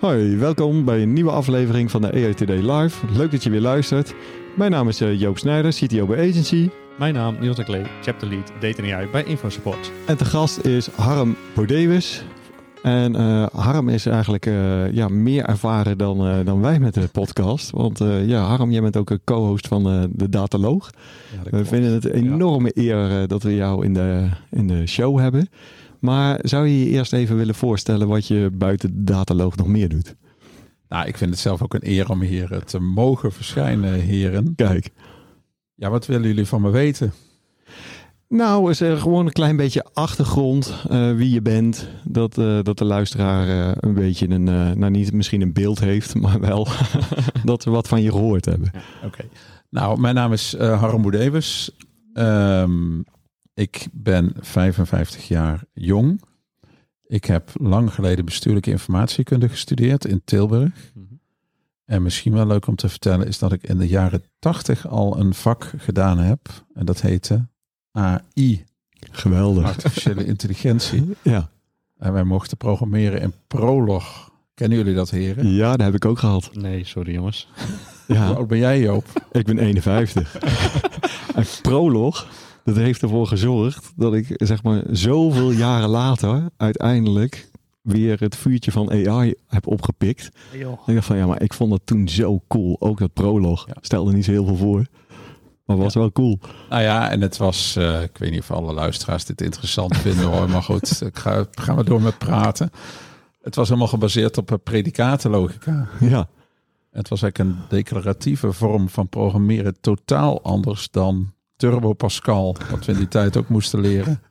Hoi, welkom bij een nieuwe aflevering van de Today Live. Leuk dat je weer luistert. Mijn naam is eh, Joop Snijder, CTO bij Agency. Mijn naam Niels de Klee, Chapter Lead AI bij InfoSupport. En te gast is Harm Bodewis. En eh, Harm is eigenlijk eh, ja, meer ervaren dan, dan wij met de podcast. Want ja, Harm, jij bent ook een co-host van de Dataloog. We vinden het een enorme eer dat we jou in de, in de show hebben. Maar zou je je eerst even willen voorstellen wat je buiten de Dataloog nog meer doet? Nou, ik vind het zelf ook een eer om hier eh, te mogen verschijnen, heren. Kijk. Ja, wat willen jullie van me weten? Nou, is er gewoon een klein beetje achtergrond, eh, wie je bent. Dat, eh, dat de luisteraar eh, een beetje een, eh, nou niet misschien een beeld heeft, maar wel dat we wat van je gehoord hebben. Oké. Nou, mijn naam is Harm Boedewes. Ehm, ik ben 55 jaar jong. Ik heb lang geleden bestuurlijke informatiekunde gestudeerd in Tilburg. En misschien wel leuk om te vertellen is dat ik in de jaren 80 al een vak gedaan heb. En dat heette AI, Geweldig. artificiële intelligentie. Ja. En wij mochten programmeren in Prolog. Kennen jullie dat, heren? ja, dat heb ik ook gehad. Nee, sorry jongens. Hoe Ja, oud ben jij, Joop? ik ben 51. en prolog, dat heeft ervoor gezorgd dat ik zeg maar zoveel jaren later uiteindelijk weer het vuurtje van AI heb opgepikt. Ik dacht van ja, maar ik vond dat toen zo cool. Ook dat prolog. Ja. Stelde niet zo heel veel voor. Maar was wel cool. Nou ja, en het was, eh, ik weet niet of alle luisteraars dit interessant vinden hoor, maar goed, ik ga, gaan we door met praten. Het was helemaal gebaseerd op eh, predicatenlogica. Ja. Het was eigenlijk een declaratieve vorm van programmeren totaal anders dan Turbo Pascal, wat we in die tijd ook moesten leren.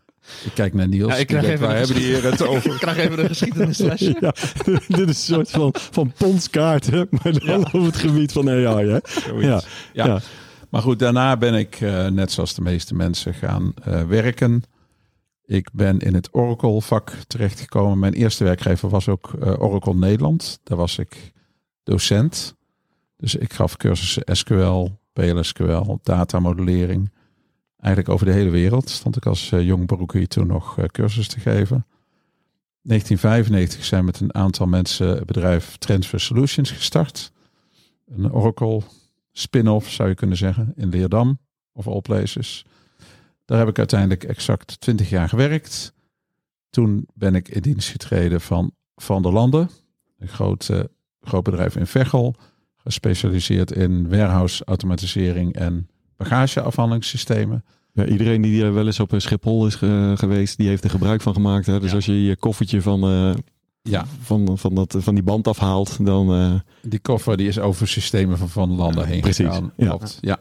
Ik kijk naar Niels. Ja, ik die krijg denkt, even waar een hebben die heren het over? Ik krijg even een geschiedenislesje. ja. Dit is een soort van, van ponskaarten, maar dan op het gebied van AI. Hè? Ja. Ja. Maar goed, daarna ben ik, eh, net zoals de meeste mensen, gaan eh, werken. Ik ben in het Oracle-vak terechtgekomen. Mijn eerste werkgever was ook eh, Oracle Nederland. Daar was ik docent. Dus ik gaf cursussen SQL, PLSQL, datamodellering. Eigenlijk over de hele wereld stond ik als eh, jong broekie toen nog eh, cursus te geven. 1995 zijn met een aantal mensen het bedrijf Transfer Solutions gestart. Een Oracle spin-off zou je kunnen zeggen in Leerdam of all places. Daar heb ik uiteindelijk exact 20 jaar gewerkt. Toen ben ik in dienst getreden van Van der Landen, een groot, eh, groot bedrijf in Veghel, gespecialiseerd in warehouse automatisering en bagageafhandelingssystemen. Ja, iedereen die wel eens op een Schiphol is ge- geweest, die heeft er gebruik van gemaakt. Hè? Dus Ja. als je je koffertje van, eh, Ja, van, van, dat, van die band afhaalt, dan... eh, die koffer die is over systemen van Van Landen heen precies, gegaan. ja. Klopt, ja.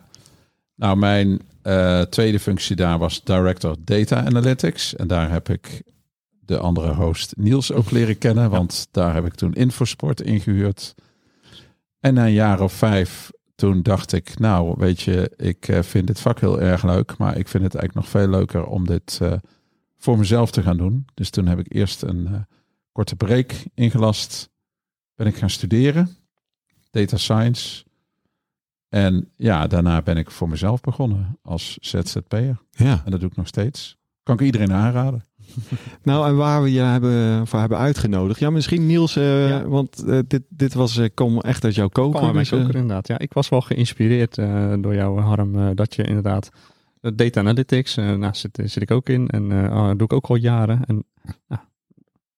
Nou, mijn eh, tweede functie daar was Director Data Analytics. En daar heb ik de andere host Niels ook leren kennen. Want daar heb ik toen Infosport ingehuurd. En na een jaar of vijf, toen dacht ik, nou weet je, ik eh, vind dit vak heel erg leuk. Maar ik vind het eigenlijk nog veel leuker om dit eh, voor mezelf te gaan doen. Dus toen heb ik eerst een eh, korte break ingelast. Ben ik gaan studeren. Data Science. En ja, daarna ben ik voor mezelf begonnen als ZZP'er. ja. En dat doe ik nog steeds. Kan ik iedereen aanraden. Nou, en waar we je hebben, voor hebben uitgenodigd. Ja, misschien Niels, eh, Ja. want eh, dit, dit was, eh, kom echt uit jouw koker. Mijn dus, koker inderdaad. Ja, ik was wel geïnspireerd door jou Harm, dat je inderdaad data analytics, nou zit, zit ik ook in en ah, doe ik ook al jaren. En nou,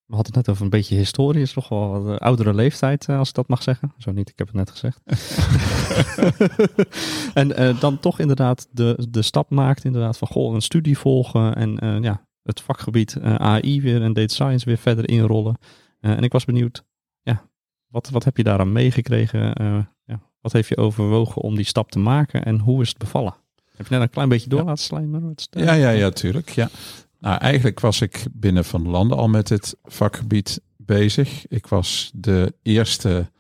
we hadden het net over een beetje historie, is toch wel wat oudere leeftijd, als ik dat mag zeggen. Zo niet, ik heb het net gezegd. en dan toch inderdaad de, de stap maakt inderdaad van goh, een studie volgen en ja, het vakgebied eh, AI weer en data science weer verder inrollen. Eh, en ik was benieuwd, ja, wat, wat heb je daaraan meegekregen? Eh, ja, wat heeft je overwogen om die stap te maken en hoe is het bevallen? Heb je net een klein beetje door Ja. laten slijmen? Ja, ja, ja, tuurlijk. Ja. Nou, eigenlijk was ik binnen Van Landen al met dit vakgebied bezig. Ik was de eerste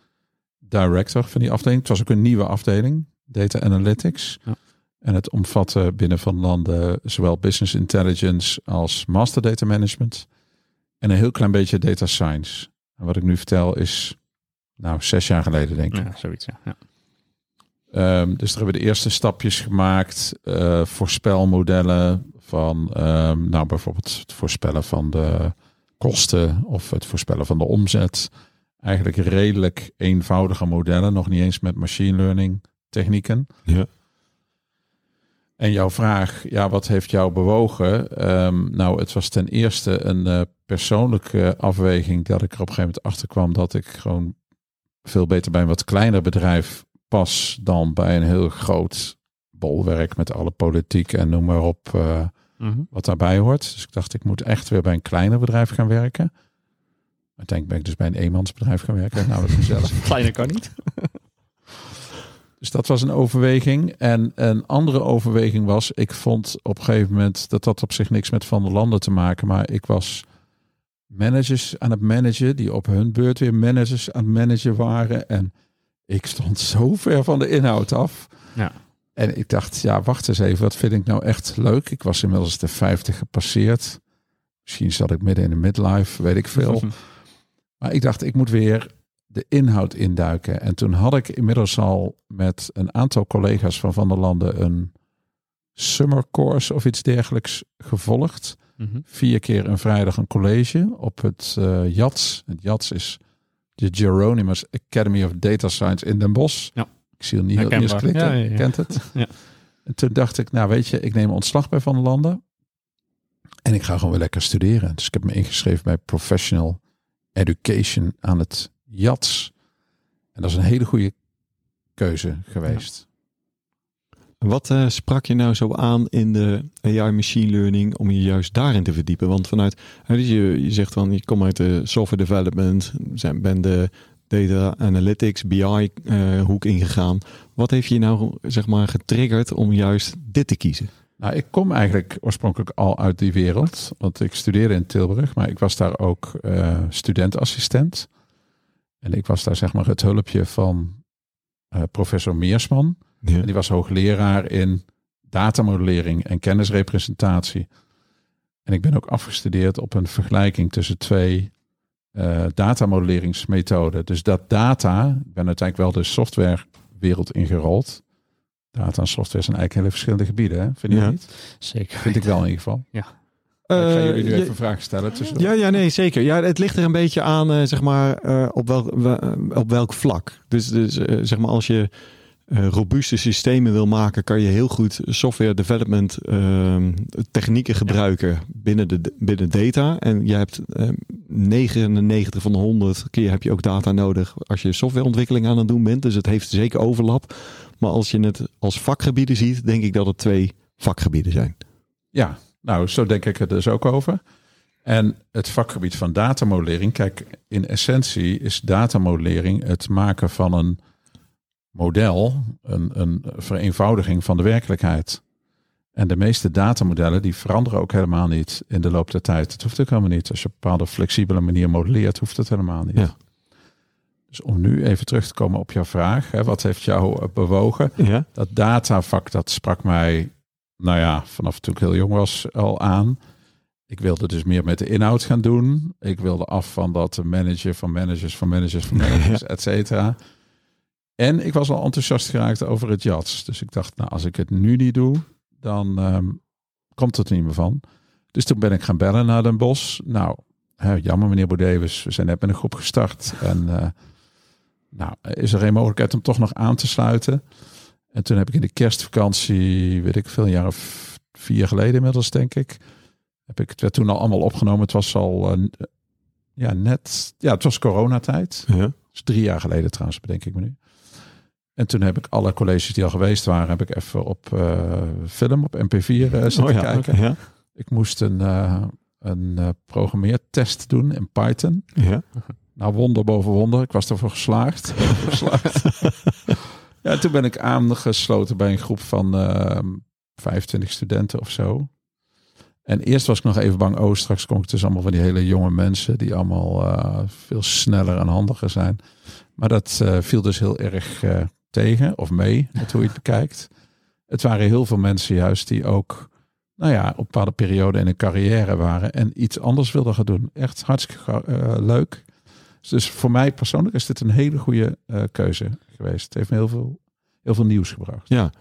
director van die afdeling. Het was ook een nieuwe afdeling, Data Analytics. Ja. En het omvatte binnen Van Landen zowel business intelligence als master data management. En een heel klein beetje data science. En wat ik nu vertel is, nou, zes jaar geleden denk ik. Ja, zoiets, ja. ja. Ehm, dus daar hebben we de eerste stapjes gemaakt. eh, voorspelmodellen van, ehm, nou bijvoorbeeld het voorspellen van de kosten of het voorspellen van de omzet. Eigenlijk redelijk eenvoudige modellen, nog niet eens met machine learning technieken. Ja. En jouw vraag, ja, wat heeft jou bewogen? Ehm, nou, het was ten eerste een eh, persoonlijke afweging dat ik er op een gegeven moment achter kwam dat ik gewoon veel beter bij een wat kleiner bedrijf pas dan bij een heel groot bolwerk met alle politiek en noem maar op eh, Mhm. wat daarbij hoort. Dus ik dacht, ik moet echt weer bij een kleiner bedrijf gaan werken. Uiteindelijk ben ik dus bij een eenmansbedrijf gaan werken. Nou, dat is. Kleiner kan niet. Dus dat was een overweging. En een andere overweging was, ik vond op een gegeven moment dat dat op zich niks met Van der Landen te maken, maar ik was managers aan het managen die op hun beurt weer managers aan het managen waren. En ik stond zo ver van de inhoud af. Ja. En ik dacht, ja, wacht eens even, wat vind ik nou echt leuk? Ik was inmiddels de 50 gepasseerd. Misschien zat ik midden in de midlife, weet ik veel. Maar ik dacht, ik moet weer de inhoud induiken. En toen had ik inmiddels al met een aantal collega's van Van der Landen een summer course of iets dergelijks gevolgd. Mhm. Vier keer een vrijdag een college op het eh JATS. Het JATS is de Geronimus Academy of Data Science in Den Bosch. Ja. Ik zie het niet heel eerst klikken. Ja, ja. Kent het? Ja. En toen dacht ik, nou weet je, ik neem ontslag bij Van der Landen. En ik ga gewoon weer lekker studeren. Dus ik heb me ingeschreven bij Professional Education aan het JATS. En dat is een hele goede keuze geweest. Wat eh, sprak je nou zo aan in de AI machine learning om je juist daarin te verdiepen? Want vanuit, hè, dus je, je zegt van, je komt uit de software development, zijn, ben de data analytics, BI eh, hoek ingegaan. Wat heeft je nou zeg maar getriggerd om juist dit te kiezen? Nou, ik kom eigenlijk oorspronkelijk al uit die wereld. Want ik studeerde in Tilburg, maar ik was daar ook eh studentassistent. En ik was daar zeg maar het hulpje van eh, professor Meersman. Ja. En die was hoogleraar in datamodellering en kennisrepresentatie. En ik ben ook afgestudeerd op een vergelijking tussen twee eh datamodelleringsmethoden. Dus dat data, ik ben uiteindelijk wel de softwarewereld ingerold. Data en software zijn eigenlijk hele verschillende gebieden, hè? vind je Ja. niet? Zeker. Vind ik wel in ieder geval. Eh, ik ga jullie nu even vragen stellen. Tussen Ja, ja, nee, zeker. Ja, het ligt er een beetje aan, eh, zeg maar, eh, op, welk, we- op welk vlak. Dus, dus zeg maar, als je robuuste systemen wil maken, kan je heel goed software development ehm, technieken gebruiken binnen, de, binnen data. En je hebt eh, 99 van de 100 keer heb je ook data nodig als je softwareontwikkeling aan het doen bent. Dus het heeft zeker overlap. Maar als je het als vakgebieden ziet, denk ik dat het twee vakgebieden zijn. Ja, nou, zo denk ik er dus ook over. En het vakgebied van datamodellering, kijk, in essentie is datamodellering het maken van een model, een, een vereenvoudiging van de werkelijkheid. En de meeste datamodellen die veranderen ook helemaal niet in de loop der tijd. Het hoeft ook helemaal niet. Als je op een bepaalde flexibele manier modelleert, hoeft het helemaal niet. Ja. Dus om nu even terug te komen op jouw vraag, hè, wat heeft jou bewogen? Ja. dat datavak, dat sprak mij, nou ja, vanaf toen ik heel jong was al aan. Ik wilde dus meer met de inhoud gaan doen. Ik wilde af van dat manager van managers van managers van managers, et cetera. En ik was al enthousiast geraakt over het JATS. Dus ik dacht, nou, als ik het nu niet doe, dan ehm, komt het niet meer van. Dus toen ben ik gaan bellen naar Den Bosch. Nou, hè, jammer meneer Bodewes, we zijn net met een groep gestart. En eh, nou, is er geen mogelijkheid om toch nog aan te sluiten? En toen heb ik in de kerstvakantie, weet ik veel, een jaar of vier geleden inmiddels, denk ik. Heb ik het werd toen al allemaal opgenomen. Het was al eh, ja, net, ja, het was coronatijd. Ja. Dat is drie jaar geleden trouwens, bedenk ik me nu. En toen heb ik alle colleges die al geweest waren, heb ik even op eh, film, op MP4 eh zitten Oh ja, kijken. ja. Ik moest een, eh, een programmeertest doen in Python. Ja. Nou, wonder boven wonder. Ik was ervoor geslaagd. geslaagd. Ja, toen ben ik aangesloten bij een groep van ehm 25 studenten of zo. En eerst was ik nog even bang, oh, straks kom ik dus allemaal van die hele jonge mensen die allemaal eh, veel sneller en handiger zijn. Maar dat eh, viel dus heel erg eh, tegen of mee, met hoe je het bekijkt. Het waren heel veel mensen juist die ook, nou ja, op bepaalde periode in hun carrière waren en iets anders wilden gaan doen. Echt hartstikke leuk. Dus voor mij persoonlijk is dit een hele goede eh, keuze geweest. Het heeft me heel veel, heel veel nieuws gebracht. Ja.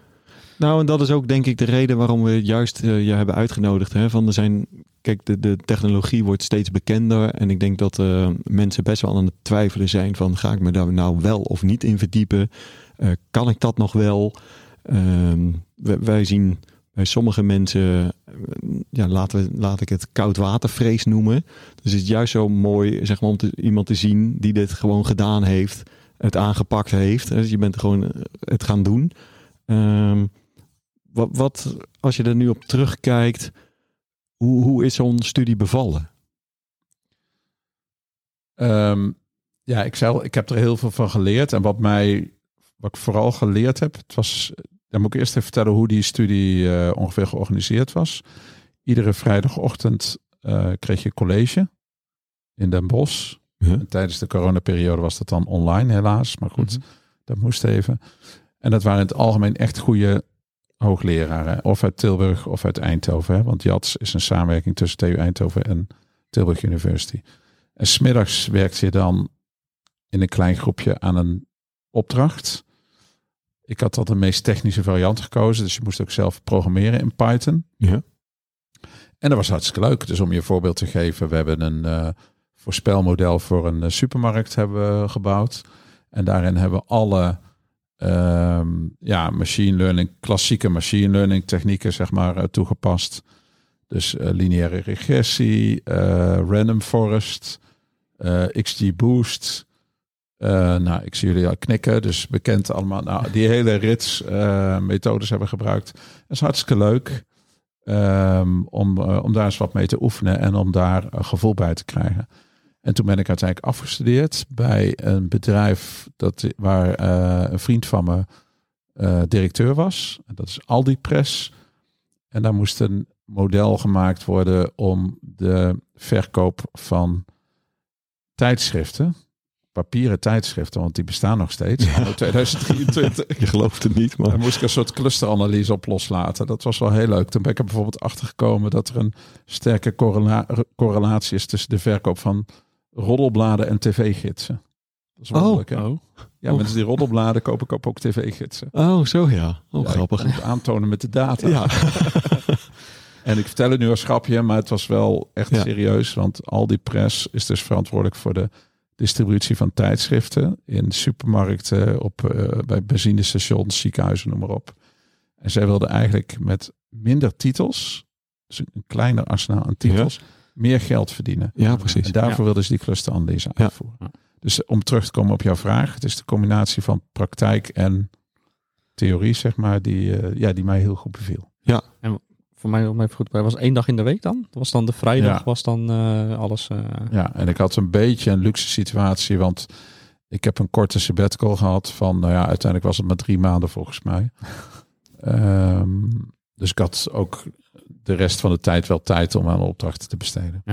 Nou, en dat is ook denk ik de reden waarom we juist eh, je hebben uitgenodigd. Hè? Van er zijn, kijk, de, de technologie wordt steeds bekender. En ik denk dat eh, mensen best wel aan het twijfelen zijn van ga ik me daar nou wel of niet in verdiepen? Kan ik dat nog wel? Ehm, wij zien sommige mensen, eh, ja, laten we, laat ik het koudwatervrees noemen. Dus het is juist zo mooi zeg maar, om te, iemand te zien die dit gewoon gedaan heeft, het aangepakt heeft. Dus je bent gewoon eh, het gaan doen. Ehm, wat, wat, als je er nu op terugkijkt, hoe, hoe is zo'n studie bevallen? Ehm, ja, ik, al, ik heb er heel veel van geleerd. En wat mij, wat ik vooral geleerd heb, het was, dan moet ik eerst even vertellen hoe die studie eh, ongeveer georganiseerd was. Iedere vrijdagochtend eh, kreeg je college in Den Bosch. Tijdens de coronaperiode was dat dan online helaas. Maar goed, Mhm. dat moest even. En dat waren in het algemeen echt goede hoogleraren. Of uit Tilburg of uit Eindhoven. Hè? Want JATS is een samenwerking tussen TU Eindhoven en Tilburg University. En smiddags werkte je dan in een klein groepje aan een opdracht. Ik had al de meest technische variant gekozen. Dus je moest ook zelf programmeren in Python. Ja. En dat was hartstikke leuk. Dus om je een voorbeeld te geven. We hebben een eh, voorspelmodel voor een eh, supermarkt hebben we gebouwd. En daarin hebben we alle ehm, ja, machine learning, klassieke machine learning technieken zeg maar eh, toegepast. Dus lineaire regressie, random forest, XGBoost. Eh nou, ik zie jullie al knikken, dus bekend allemaal. Nou, die hele rits eh, methodes hebben gebruikt. Dat is hartstikke leuk ehm, om, eh, om daar eens wat mee te oefenen en om daar een gevoel bij te krijgen. En toen ben ik uiteindelijk afgestudeerd bij een bedrijf dat, waar een vriend van me directeur was. Dat is Aldi Press. En daar moest een model gemaakt worden om de verkoop van tijdschriften, papieren tijdschriften, want die bestaan nog steeds, Ja. anno 2023. Je gelooft het niet, maar Daar moest ik een soort clusteranalyse op loslaten. Dat was wel heel leuk. Toen ben ik er bijvoorbeeld achter gekomen dat er een sterke correla- correlatie is tussen de verkoop van roddelbladen en tv-gidsen. Dat is wonderlijk, hè? Oh. Ja, Oh. mensen die roddelbladen kopen, kopen ook tv-gidsen. Oh, zo ja. Oh, Ja, grappig. Ik aantonen met de data. Ja. En ik vertel het nu als grapje, maar het was wel echt serieus. Want al die press is dus verantwoordelijk voor de distributie van tijdschriften in supermarkten, op, eh, bij benzinestations, ziekenhuizen, noem maar op. En zij wilden eigenlijk met minder titels, dus een kleiner arsenaal aan titels, meer geld verdienen. ja, precies. En daarvoor Ja. wilden ze die clusteranalyse Ja. uitvoeren. Ja. Dus om terug te komen op jouw vraag, het is de combinatie van praktijk en theorie, zeg maar, die, eh, ja, die mij heel goed beviel. Voor mij om even goed bij was één dag in de week dan? Dat was dan de vrijdag, Ja. was dan eh, alles. eh, Ja, en ik had een beetje een luxe situatie, want ik heb een korte sabbatical gehad van, nou ja, uiteindelijk was het maar drie maanden volgens mij. Ehm, dus ik had ook de rest van de tijd wel tijd om aan opdrachten te besteden.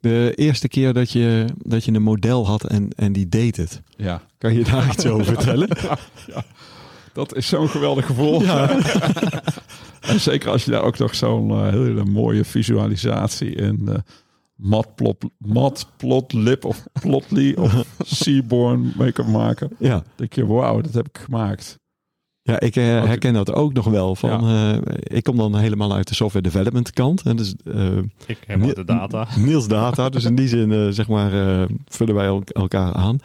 De eerste keer dat je, dat je een model had en, en die deed het. Ja, Kan je daar iets over vertellen? dat is zo'n geweldig gevoel. en zeker als je daar ook nog zo'n eh, hele mooie visualisatie in eh matplot, matplotlib of plotly of seaborn mee kan maken. Ja. Dan denk je, wauw, dat heb ik gemaakt. Ja, ik eh, herken dat ook nog wel. Van, eh, ik kom dan helemaal uit de software development kant. En dus, eh, Ik heb de data. Niels Data. Dus in die zin, zeg maar, eh, vullen wij el- elkaar aan.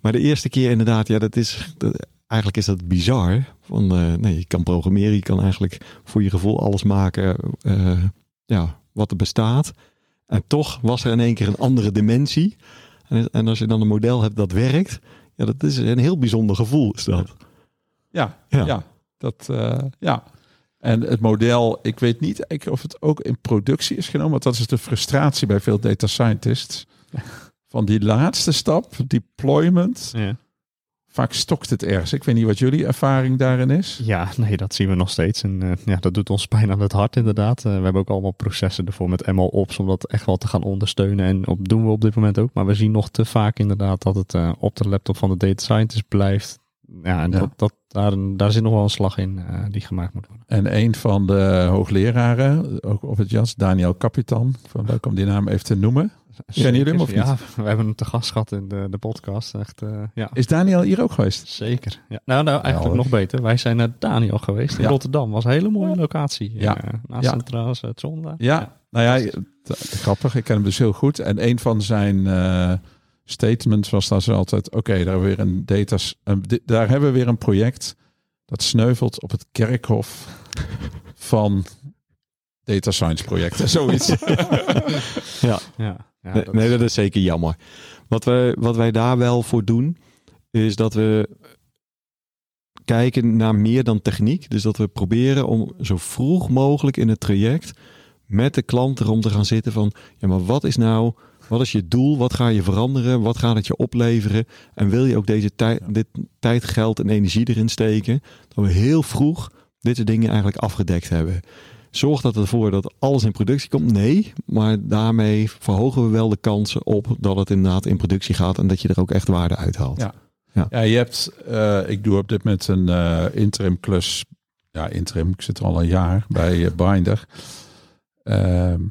Maar de eerste keer inderdaad, ja, dat is... Dat, eigenlijk is dat bizar. Van, eh, nee, je kan programmeren, je kan eigenlijk voor je gevoel alles maken eh, ja, wat er bestaat. En toch was er in één keer een andere dimensie. En, en als je dan een model hebt dat werkt, ja, dat is een heel bijzonder gevoel is dat. Ja, Ja. ja. dat, eh, ja. En het model, ik weet niet eigenlijk of het ook in productie is genomen, want dat is de frustratie bij veel data scientists. Van die laatste stap, deployment Ja. Vaak stokt het ergens. Ik weet niet wat jullie ervaring daarin is. Ja, nee, dat zien we nog steeds. En eh, ja, dat doet ons pijn aan het hart inderdaad. Eh, we hebben ook allemaal processen ervoor met MLOps om dat echt wel te gaan ondersteunen. En op doen we op dit moment ook. Maar we zien nog te vaak inderdaad dat het eh, op de laptop van de data scientist blijft. Ja, en Ja. Dat, dat, daar, daar zit nog wel een slag in die gemaakt moet worden. En een van de hoogleraren, ook op het jas, Daniel Kapitan. Van leuk om die naam even te noemen. Kennen jullie hem of Ja, we hebben hem te gast gehad in de, de podcast. Echt, eh, ja. Is Daniel hier ook geweest? Zeker. Ja. Nou, nou, eigenlijk nog beter. Wij zijn naar Daniel geweest in Ja. Rotterdam. Was een hele mooie locatie. Ja. Eh, naast Ja. Centraal Station daar. Ja, nou ja, grappig. Ik ken hem dus heel goed. En een van zijn eh, statements was dan zo altijd: oké, daar hebben we weer een data, een, daar hebben we weer een project dat sneuvelt op het kerkhof van data science projecten, zoiets. Ja. Ja, ja, nee, dat nee, is- dat is zeker jammer. Wat, we, wat wij daar wel voor doen, is dat we kijken naar meer dan techniek. Dus dat we proberen om zo vroeg mogelijk in het traject met de klant erom te gaan zitten van, ja, maar wat is nou, wat is je doel? Wat ga je veranderen? Wat gaat het je opleveren? En wil je ook deze tijd, dit tijd, geld en energie erin steken? Dat we heel vroeg dit soort dingen eigenlijk afgedekt hebben. Zorgt dat ervoor dat alles in productie komt? Nee, maar daarmee verhogen we wel de kansen op dat het inderdaad in productie gaat en dat je er ook echt waarde uithaalt. Ja. Ja, je hebt, eh, ik doe op dit moment een eh, interim klus. Ja, interim, ik zit er al een jaar bij eh, Binder. Ehm,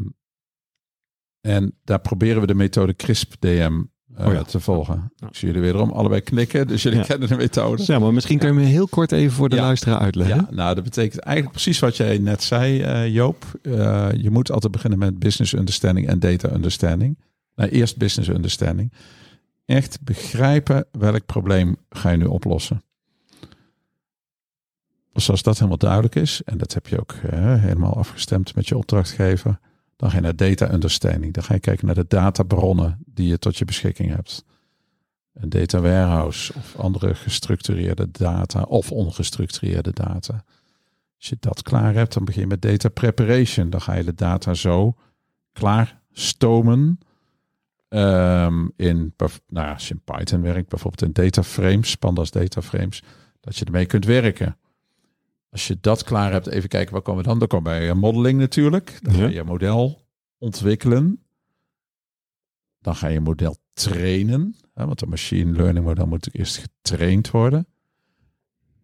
en daar proberen we de methode CRISP-DM Oh ja. te volgen. Ik zie jullie wederom allebei knikken, dus jullie Ja. kennen de methode. Ja, maar misschien kun je me heel kort even voor de Ja. luisteraar uitleggen. Ja, nou, dat betekent eigenlijk precies wat jij net zei, eh, Joop. Eh, je moet altijd beginnen met business understanding en data understanding. Nou, eerst business understanding. Echt begrijpen welk probleem ga je nu oplossen. Dus als dat helemaal duidelijk is, en dat heb je ook eh, helemaal afgestemd met je opdrachtgever, dan ga je naar data understanding. Dan ga je kijken naar de databronnen die je tot je beschikking hebt. Een data warehouse of andere gestructureerde data of ongestructureerde data. Als je dat klaar hebt, dan begin je met data preparation. Dan ga je de data zo klaar stomen. ehm, in, nou als je in Python werkt, bijvoorbeeld in data frames, pandas data frames, dat je ermee kunt werken. Als je dat klaar hebt, even kijken, waar komen we dan? Dan komen we bij eh, modeling natuurlijk. Dan ga je je model ontwikkelen. Dan ga je model trainen. Hè, want een machine learning model moet eerst getraind worden.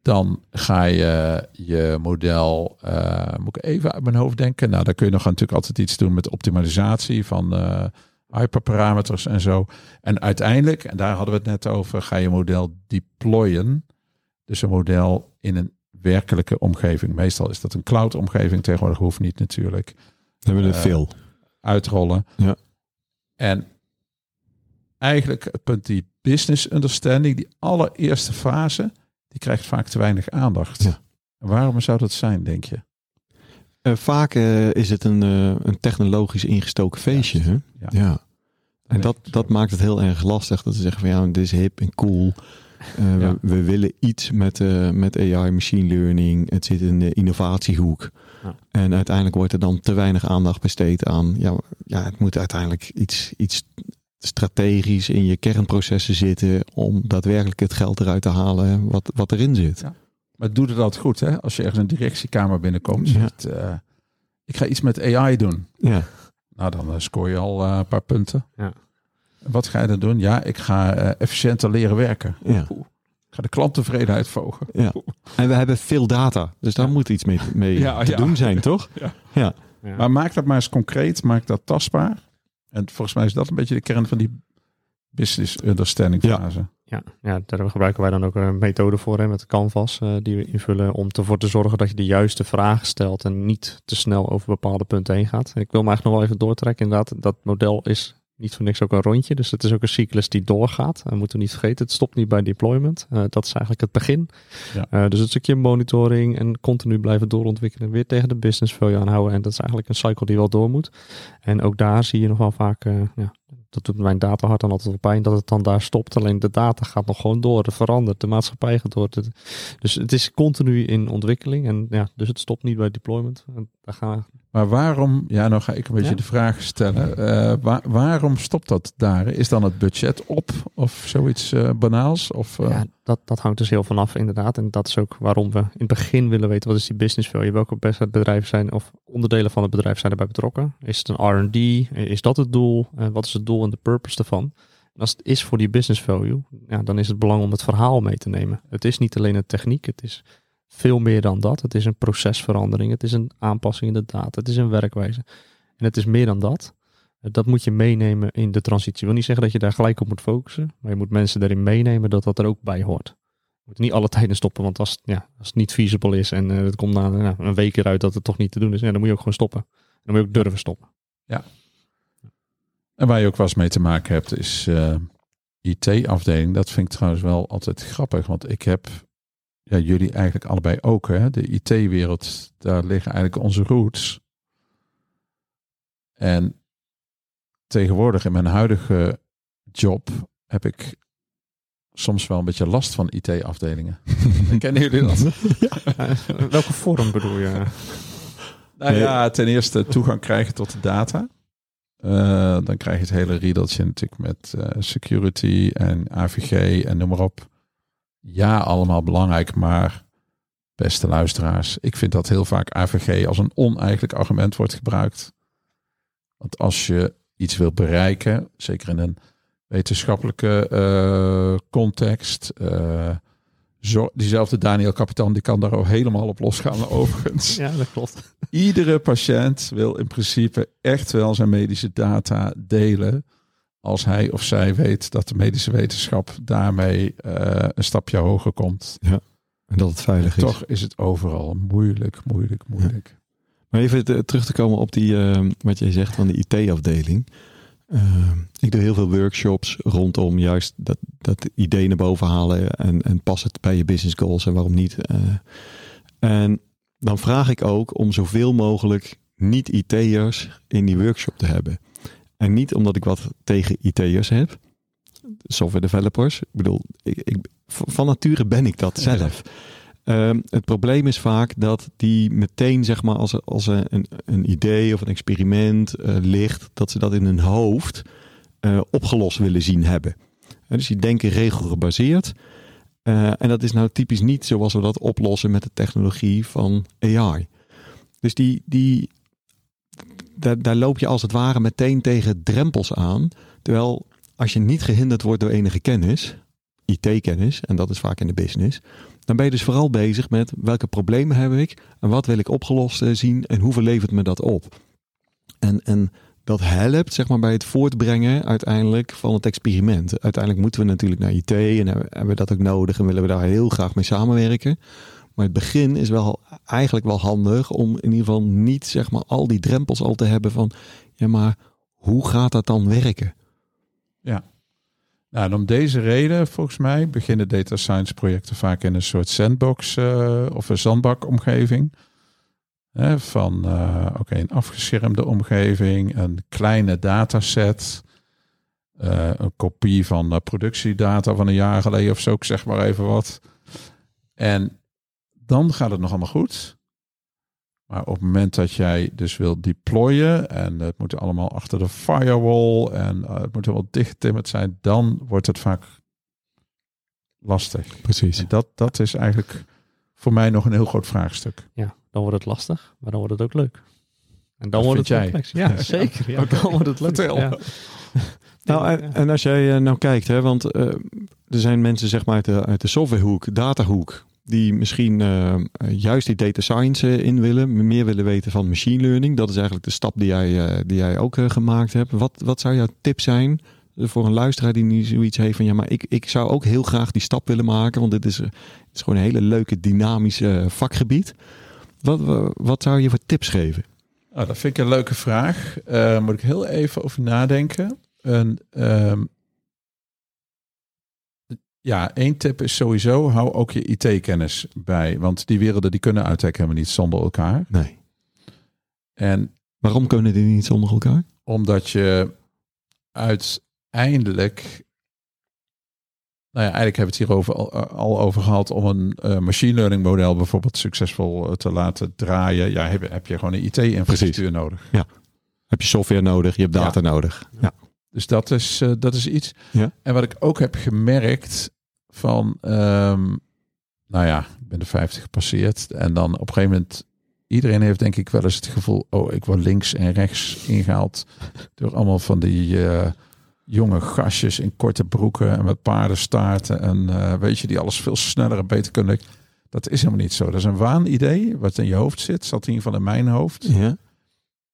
Dan ga je je model, eh, moet ik even uit mijn hoofd denken. Nou, daar kun je nog natuurlijk altijd iets doen met optimalisatie van eh, hyperparameters en zo. En uiteindelijk, en daar hadden we het net over, ga je model deployen. Dus een model in een werkelijke omgeving. Meestal is dat een cloud omgeving. Tegenwoordig hoeft niet natuurlijk We hebben er Eh, veel. uitrollen. Ja. En eigenlijk het punt die business understanding, die allereerste fase, die krijgt vaak te weinig aandacht. Ja. Waarom zou dat zijn, denk je? Eh, vaak eh, is het een, een technologisch ingestoken feestje. Hè? Ja. Ja. En dat, dat maakt het heel erg lastig. Dat ze zeggen van ja, dit is hip en cool. Eh, Ja. we, we willen iets met, eh, met AI, machine learning. Het zit in de innovatiehoek. Ja. En uiteindelijk wordt er dan te weinig aandacht besteed aan. Ja, ja het moet uiteindelijk iets, iets strategisch in je kernprocessen zitten. Om daadwerkelijk het geld eruit te halen wat, wat erin zit. Ja. Maar doe het altijd goed, hè? Als je ergens een directiekamer binnenkomt, Ja. zegt, eh, ik ga iets met AI doen. Ja. Nou, dan scoor je al eh, een paar punten. Ja. Wat ga je dan doen? Ja, ik ga eh, efficiënter leren werken. Ja. Ik ga de klanttevredenheid verhogen. Ja. En we hebben veel data. Dus daar Ja. moet iets mee, mee Ja, te ja. doen zijn, toch? Ja. Maar maak dat maar eens concreet, maak dat tastbaar. En volgens mij is dat een beetje de kern van die business understanding Ja. fase. Ja, ja, daar gebruiken wij dan ook een methode voor hè, met Canvas eh, die we invullen om ervoor te zorgen dat je de juiste vragen stelt en niet te snel over bepaalde punten heen gaat. Ik wil me eigenlijk nog wel even doortrekken. Inderdaad, dat model is niet voor niks ook een rondje. Dus het is ook een cyclus die doorgaat. We moeten niet vergeten, het stopt niet bij deployment. Eh, dat is eigenlijk het begin. Ja. Eh, dus het stukje monitoring en continu blijven doorontwikkelen. Weer tegen de business value aanhouden. En dat is eigenlijk een cycle die wel door moet. En ook daar zie je nog wel vaak, eh, ja, dat doet mijn data hart dan altijd pijn, dat het dan daar stopt. Alleen de data gaat nog gewoon door, verandert, de maatschappij gaat door. Het- Dus het is continu in ontwikkeling. En ja, dus het stopt niet bij deployment. En daar gaan we Maar waarom, ja, nou ga ik een beetje Ja. de vraag stellen. Eh, wa- waarom stopt dat daar? Is dan het budget op of zoiets eh, banaals? Of, eh, Ja, dat, dat hangt dus heel vanaf inderdaad. En dat is ook waarom we in het begin willen weten wat is die business value. Welke best bedrijven zijn of onderdelen van het bedrijf zijn erbij betrokken. Is het een R&D? Is dat het doel? En wat is het doel en de purpose daarvan? En als het is voor die business value, ja, dan is het belang om het verhaal mee te nemen. Het is niet alleen een techniek, het is veel meer dan dat. Het is een procesverandering, het is een aanpassing in de data, het is een werkwijze. En het is meer dan dat. Dat moet je meenemen in de transitie. Ik wil niet zeggen dat je daar gelijk op moet focussen, maar je moet mensen daarin meenemen dat dat er ook bij hoort. Je moet niet alle tijden stoppen, want als, ja, als het niet feasible is en uh, het komt na een week eruit dat het toch niet te doen is, ja, dan moet je ook gewoon stoppen. Dan moet je ook durven stoppen. Ja. En waar je ook eens mee te maken hebt, is uh, IT-afdeling. Dat vind ik trouwens wel altijd grappig, want ik heb ja, jullie eigenlijk allebei ook. Hè? De IT-wereld, daar liggen eigenlijk onze roots. En tegenwoordig in mijn huidige job heb ik soms wel een beetje last van IT-afdelingen. Kennen jullie dat? Ja. Welke vorm bedoel je? Nou ja, ten eerste toegang krijgen tot de data. Uh, dan krijg je het hele riedeltje natuurlijk met uh, security en AVG en noem maar op. Ja, allemaal belangrijk, maar beste luisteraars, ik vind dat heel vaak AVG als een oneigenlijk argument wordt gebruikt. Want als je iets wil bereiken, zeker in een wetenschappelijke uh, context. Uh, zo, diezelfde Daniel Kapitan, die kan daar ook helemaal op losgaan overigens. Ja, dat klopt. Iedere patiënt wil in principe echt wel zijn medische data delen. Als hij of zij weet dat de medische wetenschap daarmee uh, een stapje hoger komt. Ja, en dat het veilig is. Toch is het overal moeilijk, moeilijk, moeilijk. Ja. Maar even terug te komen op die, uh, wat jij zegt van de IT-afdeling. Uh, ik doe heel veel workshops rondom juist dat, dat idee naar boven halen en, en pas het bij je business goals en waarom niet. Uh, en dan vraag ik ook om zoveel mogelijk niet-IT'ers in die workshop te hebben. En niet omdat ik wat tegen IT'ers heb, software developers. Ik bedoel, ik, ik, van nature ben ik dat zelf. Um, het probleem is vaak dat die meteen, zeg maar, als, als een, een idee of een experiment uh, ligt, dat ze dat in hun hoofd uh, opgelost willen zien hebben. Uh, dus die denken regelgebaseerd. en dat is nou typisch niet zoals we dat oplossen met de technologie van AI. Dus die, die, daar, daar loop je als het ware meteen tegen drempels aan. Terwijl als je niet gehinderd wordt door enige kennis, IT-kennis, en dat is vaak in de business, dan ben je dus vooral bezig met welke problemen heb ik en wat wil ik opgelost zien en hoeveel levert me dat op. En, en dat helpt zeg maar, bij het voortbrengen uiteindelijk van het experiment. Uiteindelijk moeten we natuurlijk naar IT en hebben we dat ook nodig en willen we daar heel graag mee samenwerken. Maar het begin is wel eigenlijk wel handig om in ieder geval niet zeg maar, al die drempels al te hebben van ja, maar hoe gaat dat dan werken? Ja, nou, en om deze reden, volgens mij, beginnen data science projecten vaak in een soort sandbox uh, of een zandbakomgeving. Hè, van uh, oké, een afgeschermde omgeving, een kleine dataset, uh, een kopie van productiedata van een jaar geleden of zo, zeg maar even wat. En dan gaat het nog allemaal goed. Maar op het moment dat jij dus wil deployen en het moet allemaal achter de firewall en uh, het moet wel dichtgetimmerd zijn, dan wordt het vaak lastig. Precies. En dat, dat is eigenlijk voor mij nog een heel groot vraagstuk. Ja, dan wordt het lastig, maar dan wordt het ook leuk. En dan wordt het jij. complex. Ja, zeker. Ja, dan wordt het leuk. Ja. Nou, en, en, als jij nou kijkt, hè, want uh, er zijn mensen zeg maar uit de, uit de softwarehoek, datahoek, die misschien uh, juist die data science in willen, meer willen weten van machine learning. Dat is eigenlijk de stap die jij, die jij ook gemaakt hebt. Wat, wat zou jouw tip zijn voor een luisteraar die nu zoiets heeft van ja, maar ik, ik zou ook heel graag die stap willen maken, want dit is, het is gewoon een hele leuke dynamische vakgebied. Wat, wat zou je voor tips geven? Oh, dat vind ik een leuke vraag. moet ik heel even over nadenken. Een, um, ja, één tip is sowieso, hou ook je IT-kennis bij. Want die werelden die kunnen uiteindelijk helemaal niet zonder elkaar. Nee. En waarom kunnen die niet zonder elkaar? Omdat je uiteindelijk nou ja, eigenlijk hebben we het hierover al, al over gehad om een uh, machine learning model bijvoorbeeld succesvol uh, te laten draaien. Ja, heb, heb je gewoon een IT-infrastructuur nodig. Ja. Heb je software nodig, je hebt data ja. nodig. Ja. Dus dat is, uh, dat is iets. Ja. En wat ik ook heb gemerkt van, ehm, nou ja, ik ben de 50 gepasseerd. En dan op een gegeven moment, iedereen heeft denk ik wel eens het gevoel, oh, ik word links en rechts ingehaald door allemaal van die eh, jonge gastjes in korte broeken en met paardenstaarten. En eh, weet je, die alles veel sneller en beter kunnen. Dat is helemaal niet zo. Dat is een waanidee wat in je hoofd zit. Zat in ieder geval in mijn hoofd. Ja.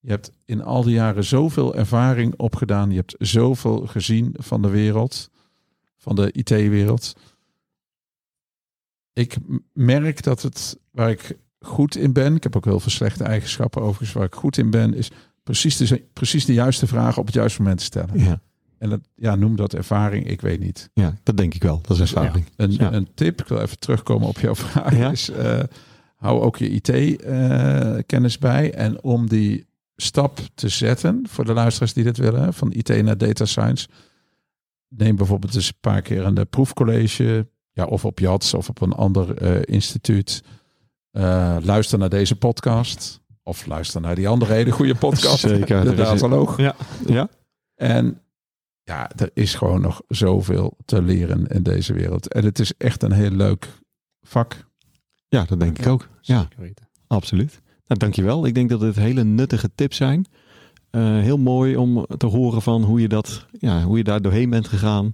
Je hebt in al die jaren zoveel ervaring opgedaan. Je hebt zoveel gezien van de wereld, van de IT-wereld. Ik merk dat het waar ik goed in ben. Ik heb ook heel veel slechte eigenschappen overigens. Waar ik goed in ben, is precies de, precies de juiste vragen op het juiste moment stellen. Ja. En dat, ja, noem dat ervaring. Ik weet niet. ja, dat denk ik wel. Dat is ervaring. Een, Ja. een tip, ik wil even terugkomen op jouw vraag, Ja. is eh, hou ook je IT-kennis bij. En om die stap te zetten, voor de luisteraars die dit willen, van IT naar data science, neem bijvoorbeeld eens een paar keer een eh, proefcollege, ja, of op JATS of op een ander eh, instituut. Eh, luister naar deze podcast. Of luister naar die andere hele goede podcast. Zeker. De Er Dataloog. Ja. Ja? En ja, er is gewoon nog zoveel te leren in deze wereld. En het is echt een heel leuk vak. ja, dat denk ik ook. Ja, Zeker weten. absoluut. Nou, dankjewel. Ik denk dat het hele nuttige tips zijn. Eh, heel mooi om te horen van hoe je, dat, ja, hoe je daar doorheen bent gegaan.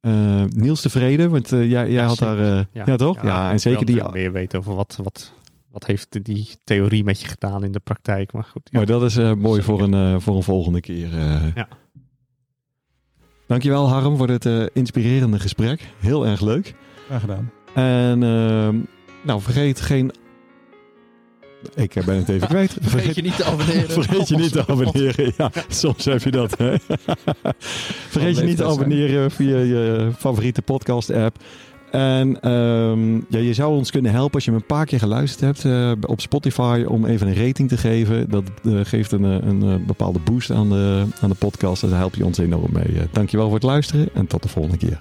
Eh, Niels tevreden, want eh, jij, jij had zeker. daar... eh, ja. toch? Ja, en zeker die... meer weten over wat, wat, wat heeft die theorie met je gedaan in de praktijk. Maar goed, ja. Maar dat is eh, mooi voor een, eh, voor een volgende keer. eh. Ja. Dankjewel Harm voor dit eh, inspirerende gesprek. Heel erg leuk. Graag gedaan. En ehm, nou, vergeet geen... Ik ben het even kwijt. Vergeet je niet te abonneren. Vergeet je niet te abonneren. Ja, soms heb je dat. Hè? Vergeet je niet te abonneren via je favoriete podcast app. En ehm, ja, je zou ons kunnen helpen als je hem een paar keer geluisterd hebt eh, op Spotify om even een rating te geven. Dat eh, geeft een, eh, een, eh, bepaalde boost aan de, aan de podcast. En daar help je ons enorm mee. Eh, dankjewel voor het luisteren en tot de volgende keer.